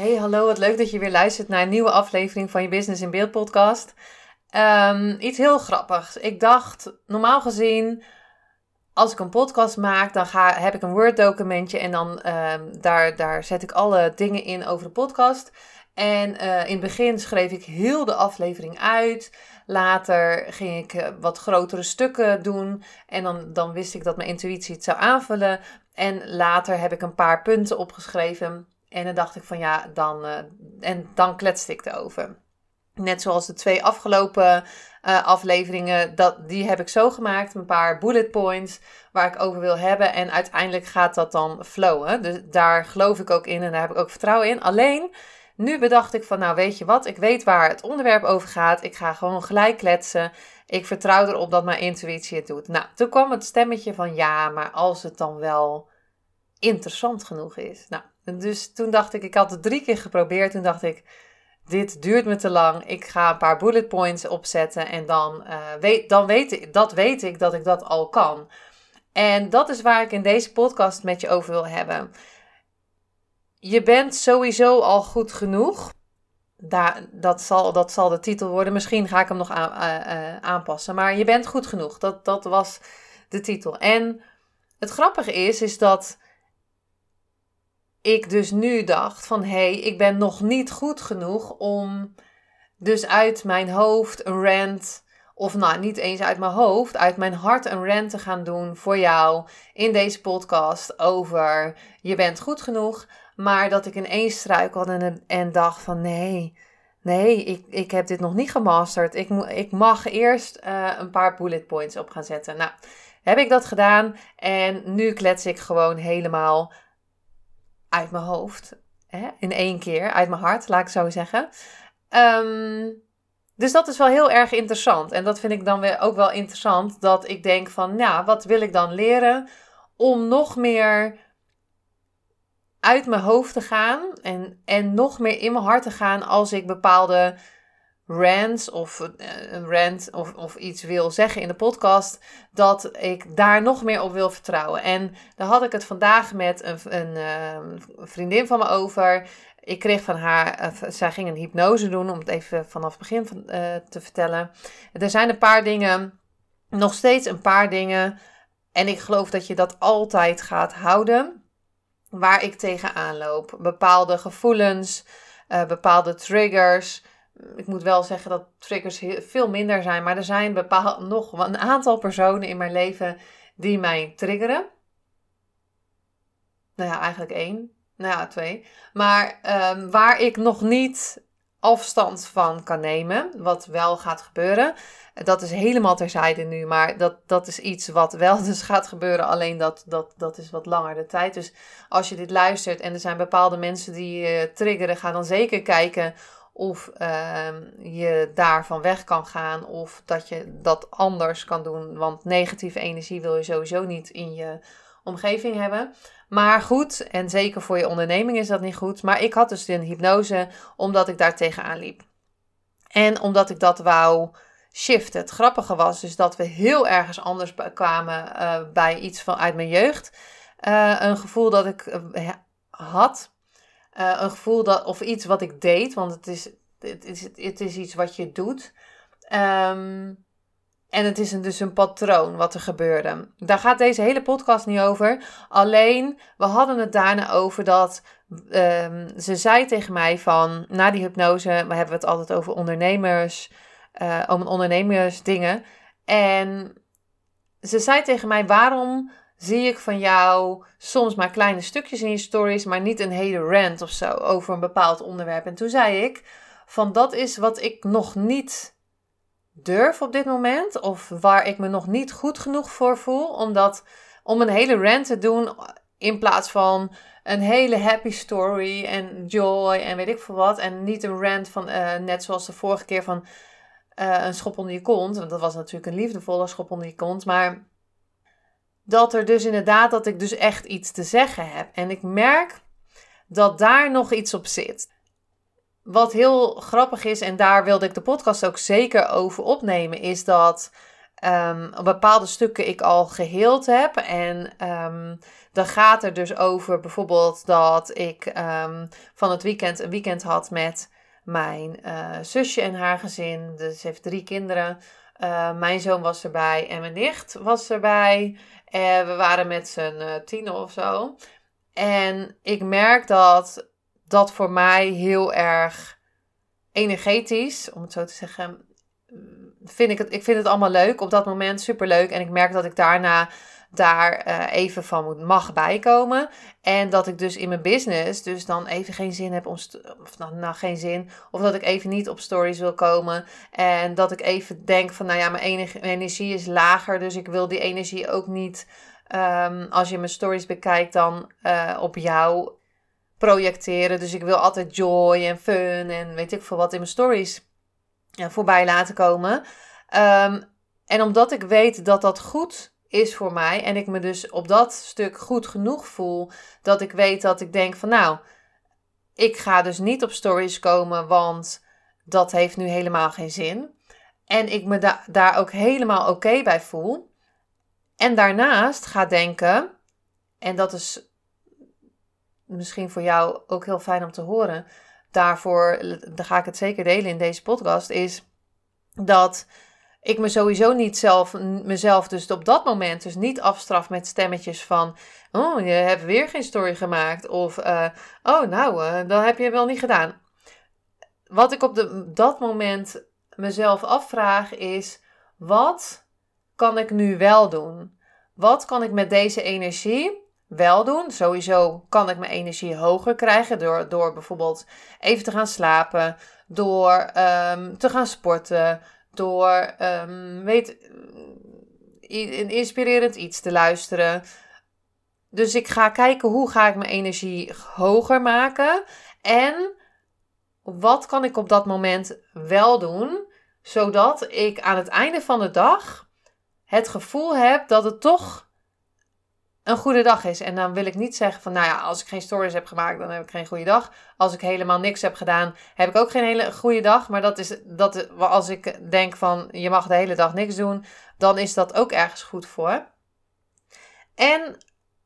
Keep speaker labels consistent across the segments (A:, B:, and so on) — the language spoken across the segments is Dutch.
A: Hey, hallo, wat leuk dat je weer luistert naar een nieuwe aflevering van je Business in Beeld podcast. Ehm, iets heel grappigs. Ik dacht, normaal gezien, als ik een podcast maak, dan ga, heb ik een Word documentje en dan um, daar, daar zet ik alle dingen in over de podcast. En uh, in het begin schreef ik heel de aflevering uit. Later ging ik uh, wat grotere stukken doen. En dan, dan wist ik dat mijn intuïtie het zou aanvullen. En later heb ik een paar punten opgeschreven en dan dacht ik van ja, dan, uh, en dan kletste ik erover. Net zoals de twee afgelopen uh, afleveringen, dat, die heb ik zo gemaakt. Een paar bullet points waar ik over wil hebben. En uiteindelijk gaat dat dan flowen. Dus daar geloof ik ook in en daar heb ik ook vertrouwen in. Alleen, nu bedacht ik van nou weet je wat, ik weet waar het onderwerp over gaat. Ik ga gewoon gelijk kletsen. Ik vertrouw erop dat mijn intuïtie het doet. Nou, toen kwam het stemmetje van ja, maar als het dan wel interessant genoeg is. Nou, dus toen dacht ik, ik had het drie keer geprobeerd. Toen dacht ik, dit duurt me te lang. Ik ga een paar bullet points opzetten en dan, uh, weet, dan weet ik, dat weet ik dat ik dat al kan. En dat is waar ik in deze podcast met je over wil hebben. Je bent sowieso al goed genoeg. Daar, dat, zal, dat zal de titel worden. Misschien ga ik hem nog aan, uh, aanpassen. Maar je bent goed genoeg. Dat, dat was de titel. En het grappige is, is dat ik dus nu dacht van hé, hey, ik ben nog niet goed genoeg om dus uit mijn hoofd een rant, of nou niet eens uit mijn hoofd, uit mijn hart een rant te gaan doen voor jou in deze podcast over je bent goed genoeg, maar dat ik ineens struikelde en, en dacht van nee, nee, ik, ik heb dit nog niet gemasterd. Ik, ik mag eerst uh, een paar bullet points op gaan zetten. Nou, heb ik dat gedaan en nu klets ik gewoon helemaal uit mijn hoofd. Hè? In één keer, uit mijn hart, laat ik zo zeggen. Um, dus dat is wel heel erg interessant. En dat vind ik dan weer ook wel interessant. Dat ik denk van, nou, wat wil ik dan leren om nog meer uit mijn hoofd te gaan. En, en nog meer in mijn hart te gaan als ik bepaalde rants of eh, een rant of, of iets wil zeggen in de podcast, dat ik daar nog meer op wil vertrouwen. En daar had ik het vandaag met een, een, ehm, vriendin van me over. Ik kreeg van haar, uh, zij ging een hypnose doen, om het even vanaf het begin van, te vertellen. Er zijn een paar dingen, nog steeds een paar dingen. En ik geloof dat je dat altijd gaat houden. Waar ik tegenaan loop. Bepaalde gevoelens, bepaalde triggers ik moet wel zeggen dat triggers veel minder zijn. Maar er zijn bepaald, nog een aantal personen in mijn leven die mij triggeren. Nou ja, eigenlijk één. Nou ja, twee. Maar um, waar ik nog niet afstand van kan nemen. Wat wel gaat gebeuren. Dat is helemaal terzijde nu. Maar dat, dat is iets wat wel dus gaat gebeuren. Alleen dat, dat, dat is wat langer de tijd. Dus als je dit luistert en er zijn bepaalde mensen die je triggeren. Ga dan zeker kijken of uh, je daarvan weg kan gaan. Of dat je dat anders kan doen. Want negatieve energie wil je sowieso niet in je omgeving hebben. Maar goed, en zeker voor je onderneming is dat niet goed. Maar ik had dus een hypnose omdat ik daar tegenaan liep. En omdat ik dat wou shiften. Het grappige was dus dat we heel ergens anders kwamen uh, bij iets van uit mijn jeugd. Uh, een gevoel dat ik uh, had uh, een gevoel dat, of iets wat ik deed, want het is, het is, het is iets wat je doet. Um, en het is een, dus een patroon wat er gebeurde. Daar gaat deze hele podcast niet over. Alleen, we hadden het daarna over dat um, ze zei tegen mij van, na die hypnose, we hebben het altijd over ondernemers, uh, om ondernemersdingen. En ze zei tegen mij, waarom zie ik van jou soms maar kleine stukjes in je stories, maar niet een hele rant of zo over een bepaald onderwerp. En toen zei ik van dat is wat ik nog niet durf op dit moment, of waar ik me nog niet goed genoeg voor voel, omdat om een hele rant te doen In plaats van een hele happy story en joy en weet ik veel wat. En niet een rant van, uh, net zoals de vorige keer van uh, een schop onder je kont. Want dat was natuurlijk een liefdevolle schop onder je kont. Maar dat er dus inderdaad, dat ik dus echt iets te zeggen heb. En ik merk dat daar nog iets op zit. Wat heel grappig is, en daar wilde ik de podcast ook zeker over opnemen, is dat um, bepaalde stukken ik al geheeld heb. En um, dan gaat er dus over bijvoorbeeld dat ik um, van het weekend een weekend had met mijn uh, zusje en haar gezin. Dus heeft drie kinderen. Uh, mijn zoon was erbij en mijn nicht was erbij. En we waren met z'n uh, tienen of zo. En ik merk dat dat voor mij heel erg energetisch, om het zo te zeggen, vind ik het, ik vind het allemaal leuk. Op dat moment super leuk. En ik merk dat ik daarna daar uh, even van moet, mag bijkomen. En dat ik dus in mijn business dus dan even geen zin heb om, of nou, nou geen zin, of dat ik even niet op stories wil komen. En dat ik even denk van, nou ja, mijn energie is lager, dus ik wil die energie ook niet, um, als je mijn stories bekijkt, dan uh, op jou projecteren. Dus ik wil altijd joy en fun en weet ik veel wat in mijn stories ja, voorbij laten komen. Um, en omdat ik weet dat dat goed is voor mij en ik me dus op dat stuk goed genoeg voel, dat ik weet dat ik denk van nou, ik ga dus niet op stories komen, want dat heeft nu helemaal geen zin. En ik me da daar ook helemaal oké bij voel. En daarnaast ga denken, en dat is misschien voor jou ook heel fijn om te horen, daarvoor dan ga ik het zeker delen in deze podcast, is dat ik me sowieso niet zelf, mezelf dus op dat moment dus niet afstraf met stemmetjes van, oh, je hebt weer geen story gemaakt. Of, uh, oh, nou, uh, dat heb je wel niet gedaan. Wat ik op de, dat moment mezelf afvraag is, wat kan ik nu wel doen? Wat kan ik met deze energie wel doen? Sowieso kan ik mijn energie hoger krijgen door, door bijvoorbeeld even te gaan slapen, door um, te gaan sporten, door um, weet, een inspirerend iets te luisteren. Dus ik ga kijken hoe ga ik mijn energie hoger maken en wat kan ik op dat moment wel doen, zodat ik aan het einde van de dag het gevoel heb dat het toch een goede dag is. En dan wil ik niet zeggen van, nou ja, als ik geen stories heb gemaakt, dan heb ik geen goede dag. Als ik helemaal niks heb gedaan, heb ik ook geen hele goede dag. Maar dat is, dat, als ik denk van, je mag de hele dag niks doen, dan is dat ook ergens goed voor. En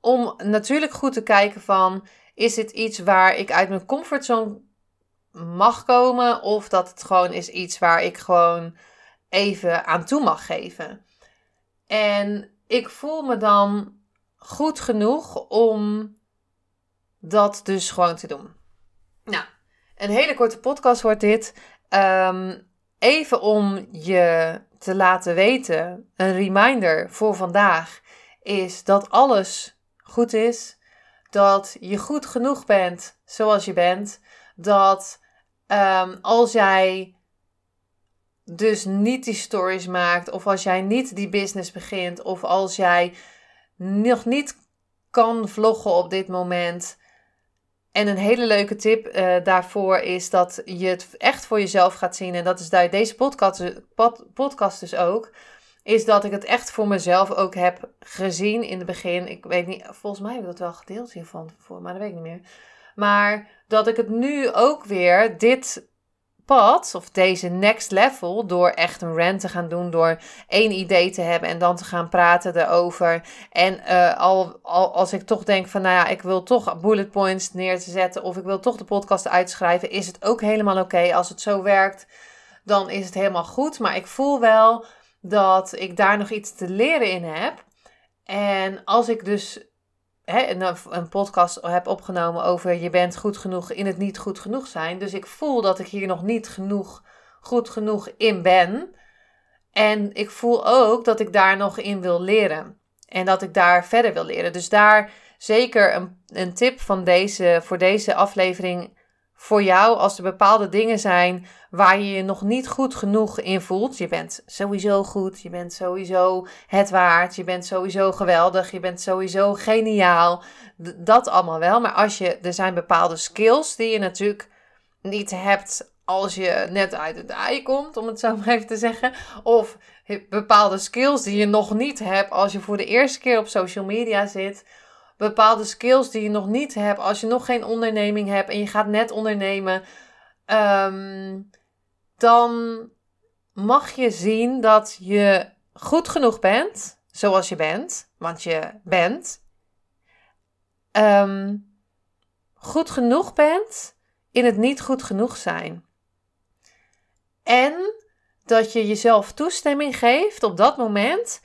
A: om natuurlijk goed te kijken van, is het iets waar ik uit mijn comfortzone mag komen? Of dat het gewoon is iets waar ik gewoon even aan toe mag geven. En ik voel me dan goed genoeg om dat dus gewoon te doen. Nou, een hele korte podcast wordt dit. Um, even om je te laten weten, een reminder voor vandaag is dat alles goed is. Dat je goed genoeg bent zoals je bent. Dat um, als jij dus niet die stories maakt, of als jij niet die business begint, of als jij nog niet kan vloggen op dit moment. En een hele leuke tip uh, daarvoor is dat je het echt voor jezelf gaat zien. En dat is deze podcast, podcast dus ook. Is dat ik het echt voor mezelf ook heb gezien in het begin. Ik weet niet, volgens mij heb ik dat wel gedeeld hiervan maar dat weet ik niet meer. Maar dat ik het nu ook weer, dit pad, of deze next level, door echt een rant te gaan doen, door één idee te hebben en dan te gaan praten erover. En al, al als ik toch denk van, nou ja, ik wil toch bullet points neer te zetten, of ik wil toch de podcast uitschrijven, is het ook helemaal oké. Als het zo werkt, dan is het helemaal goed. Maar ik voel wel dat ik daar nog iets te leren in heb. En als ik dus hè, een, een podcast heb opgenomen over je bent goed genoeg in het niet goed genoeg zijn. Dus ik voel dat ik hier nog niet genoeg, goed genoeg in ben. En ik voel ook dat ik daar nog in wil leren. En dat ik daar verder wil leren. Dus daar zeker een, een tip van deze, voor deze aflevering voor jou als er bepaalde dingen zijn waar je je nog niet goed genoeg in voelt. Je bent sowieso goed, je bent sowieso het waard, je bent sowieso geweldig, je bent sowieso geniaal. dat allemaal wel. Maar als je, er zijn bepaalde skills die je natuurlijk niet hebt als je net uit het ei komt, om het zo maar even te zeggen. Of bepaalde skills die je nog niet hebt als je voor de eerste keer op social media zit bepaalde skills die je nog niet hebt, als je nog geen onderneming hebt en je gaat net ondernemen, ehm, dan mag je zien dat je goed genoeg bent, zoals je bent, want je bent. Ehm, goed genoeg bent in het niet goed genoeg zijn. En dat je jezelf toestemming geeft op dat moment.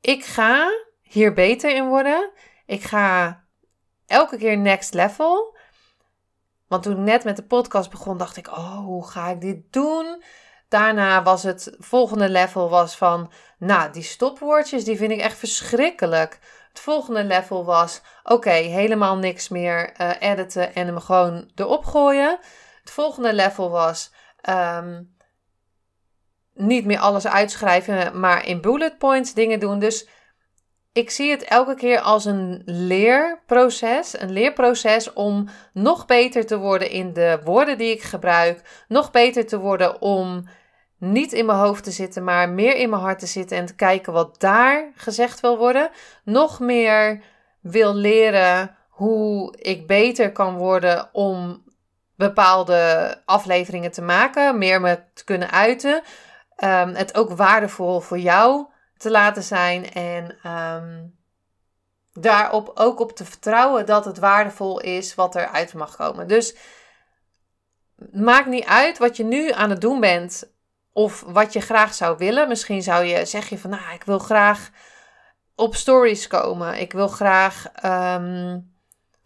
A: Ik ga hier beter in worden. Ik ga elke keer next level. Want toen ik net met de podcast begon, dacht ik: oh, hoe ga ik dit doen? Daarna was het volgende level was van, nou, die stopwoordjes, die vind ik echt verschrikkelijk. Het volgende level was, oké, helemaal niks meer uh, editen en hem gewoon erop gooien. Het volgende level was, ehm, niet meer alles uitschrijven, maar in bullet points dingen doen. Dus ik zie het elke keer als een leerproces. Een leerproces om nog beter te worden in de woorden die ik gebruik. Nog beter te worden om niet in mijn hoofd te zitten, maar meer in mijn hart te zitten en te kijken wat daar gezegd wil worden. Nog meer wil leren hoe ik beter kan worden om bepaalde afleveringen te maken, meer me te kunnen uiten. Um, het ook waardevol voor jou te laten zijn en um, daarop ook op te vertrouwen dat het waardevol is wat eruit mag komen. Dus maakt niet uit wat je nu aan het doen bent of wat je graag zou willen. Misschien zou je zeg je van, nou, ik wil graag op stories komen. Ik wil graag um,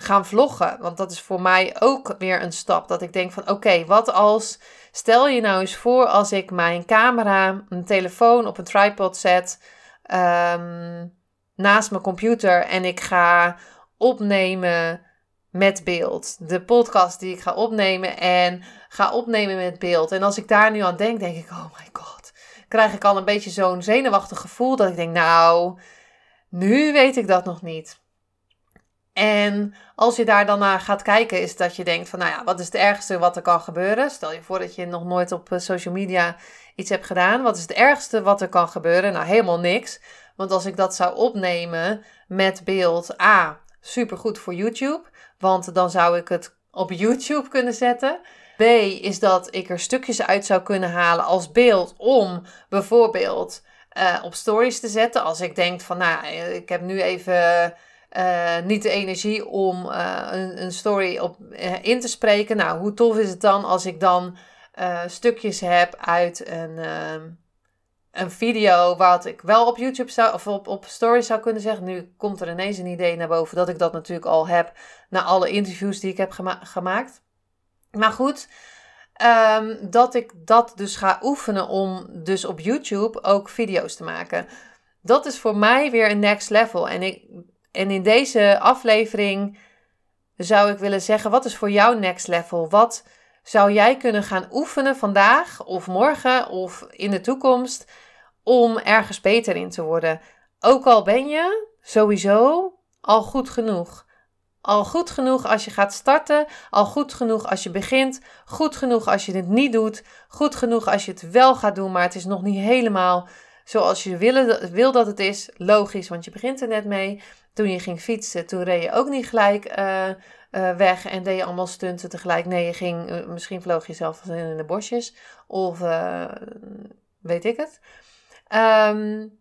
A: gaan vloggen, want dat is voor mij ook weer een stap dat ik denk van, oké, wat als Stel je nou eens voor als ik mijn camera, een telefoon op een tripod zet ehm, naast mijn computer en ik ga opnemen met beeld. De podcast die ik ga opnemen en ga opnemen met beeld. En als ik daar nu aan denk, denk ik, oh my god, krijg ik al een beetje zo'n zenuwachtig gevoel dat ik denk, nou, nu weet ik dat nog niet. En als je daar dan naar gaat kijken, is dat je denkt van, nou ja, wat is het ergste wat er kan gebeuren? Stel je voor dat je nog nooit op eh, social media iets hebt gedaan. Wat is het ergste wat er kan gebeuren? Nou, helemaal niks. Want als ik dat zou opnemen met beeld, A, supergoed voor YouTube. Want dan zou ik het op YouTube kunnen zetten. B, is dat ik er stukjes uit zou kunnen halen als beeld om bijvoorbeeld uh, op stories te zetten. Als ik denk van, nou, ik heb nu even uh, niet de energie om uh, een, een, story op, uh, in te spreken. Nou, hoe tof is het dan als ik dan stukjes heb uit een, ehm, een video wat ik wel op YouTube zou of op, op stories zou kunnen zeggen. Nu komt er ineens een idee naar boven dat ik dat natuurlijk al heb na alle interviews die ik heb gema gemaakt. Maar goed, um, dat ik dat dus ga oefenen om dus op YouTube ook video's te maken. Dat is voor mij weer een next level. En ik en in deze aflevering zou ik willen zeggen: wat is voor jou next level? Wat zou jij kunnen gaan oefenen vandaag of morgen of in de toekomst om ergens beter in te worden? Ook al ben je sowieso al goed genoeg. Al goed genoeg als je gaat starten, al goed genoeg als je begint, goed genoeg als je het niet doet, goed genoeg als je het wel gaat doen, maar het is nog niet helemaal zoals je wil, dat het is. Logisch, want je begint er net mee. Toen je ging fietsen, toen reed je ook niet gelijk uh, weg en deed je allemaal stunten tegelijk. Nee, je ging, uh, misschien vloog je zelf in de bosjes of weet ik het. Um,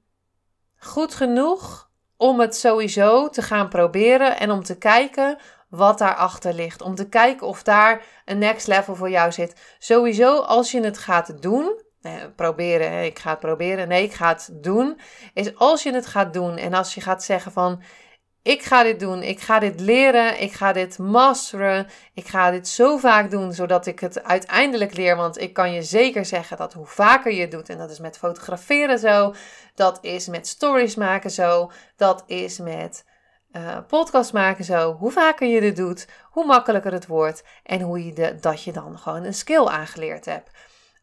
A: goed genoeg om het sowieso te gaan proberen en om te kijken wat daarachter ligt. Om te kijken of daar een next level voor jou zit. Sowieso als je het gaat doen, proberen, ik ga het proberen. Nee, ik ga het doen. Is als je het gaat doen en als je gaat zeggen van ik ga dit doen, ik ga dit leren, ik ga dit masteren, ik ga dit zo vaak doen zodat ik het uiteindelijk leer. Want ik kan je zeker zeggen dat hoe vaker je het doet, en dat is met fotograferen zo, dat is met stories maken zo, dat is met uh, podcast maken zo. Hoe vaker je dit doet, hoe makkelijker het wordt. En hoe je de, dat je dan gewoon een skill aangeleerd hebt.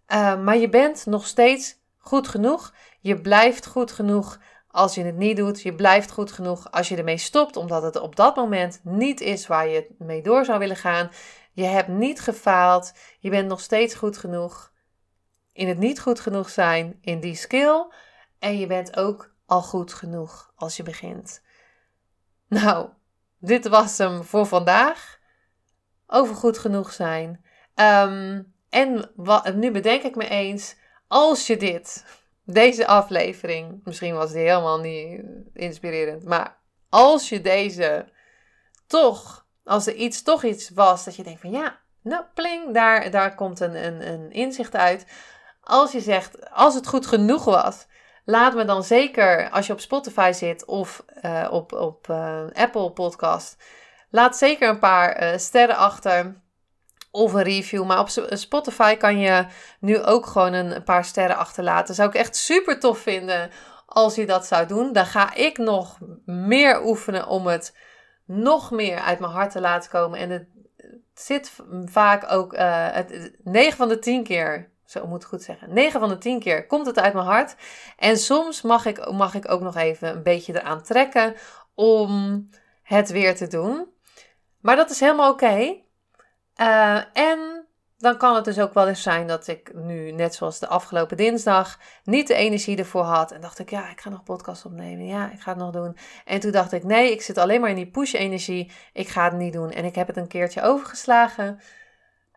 A: Uh, maar je bent nog steeds goed genoeg. Je blijft goed genoeg als je het niet doet. Je blijft goed genoeg als je ermee stopt, omdat het op dat moment niet is waar je mee door zou willen gaan. Je hebt niet gefaald. Je bent nog steeds goed genoeg in het niet goed genoeg zijn in die skill. En je bent ook al goed genoeg als je begint. Nou, dit was hem voor vandaag. Over goed genoeg zijn. Ehm, en wat, nu bedenk ik me eens, als je dit, deze aflevering, misschien was die helemaal niet inspirerend, maar als je deze toch, als er iets, toch iets was dat je denkt van ja, nou pling, daar, daar komt een, een, een inzicht uit. Als je zegt, als het goed genoeg was, laat me dan zeker, als je op Spotify zit of uh, op, op uh, Apple Podcast, laat zeker een paar uh, sterren achter of een review. Maar op Spotify kan je nu ook gewoon een, paar sterren achterlaten. Zou ik echt super tof vinden als je dat zou doen. Dan ga ik nog meer oefenen om het nog meer uit mijn hart te laten komen. En het, zit vaak ook uh, het, 9 van de 10 keer zo moet ik goed zeggen. 9 van de 10 keer komt het uit mijn hart. En soms mag ik, mag ik ook nog even een beetje eraan trekken om het weer te doen. Maar dat is helemaal oké. Uh, en dan kan het dus ook wel eens zijn dat ik nu, net zoals de afgelopen dinsdag, niet de energie ervoor had. En dacht ik, ja, ik ga nog podcast opnemen. Ja, ik ga het nog doen. En toen dacht ik, nee, ik zit alleen maar in die push-energie. Ik ga het niet doen. En ik heb het een keertje overgeslagen.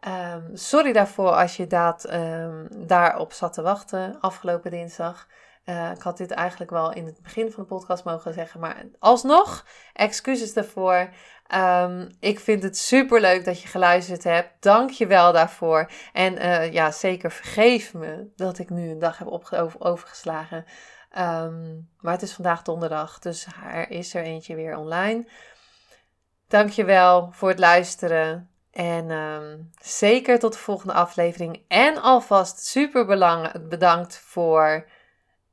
A: Um, sorry daarvoor als je um, daarop zat te wachten afgelopen dinsdag. Uh, ik had dit eigenlijk wel in het begin van de podcast mogen zeggen, maar alsnog, excuses daarvoor. Um, ik vind het super leuk dat je geluisterd hebt. Dank je wel daarvoor. En uh, ja, zeker vergeef me dat ik nu een dag heb over, overgeslagen. maar het is vandaag donderdag, dus er is er eentje weer online. Dank je wel voor het luisteren. En um, zeker tot de volgende aflevering. En alvast super bedankt voor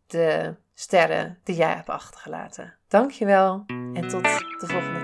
A: de sterren die jij hebt achtergelaten. Dankjewel en tot de volgende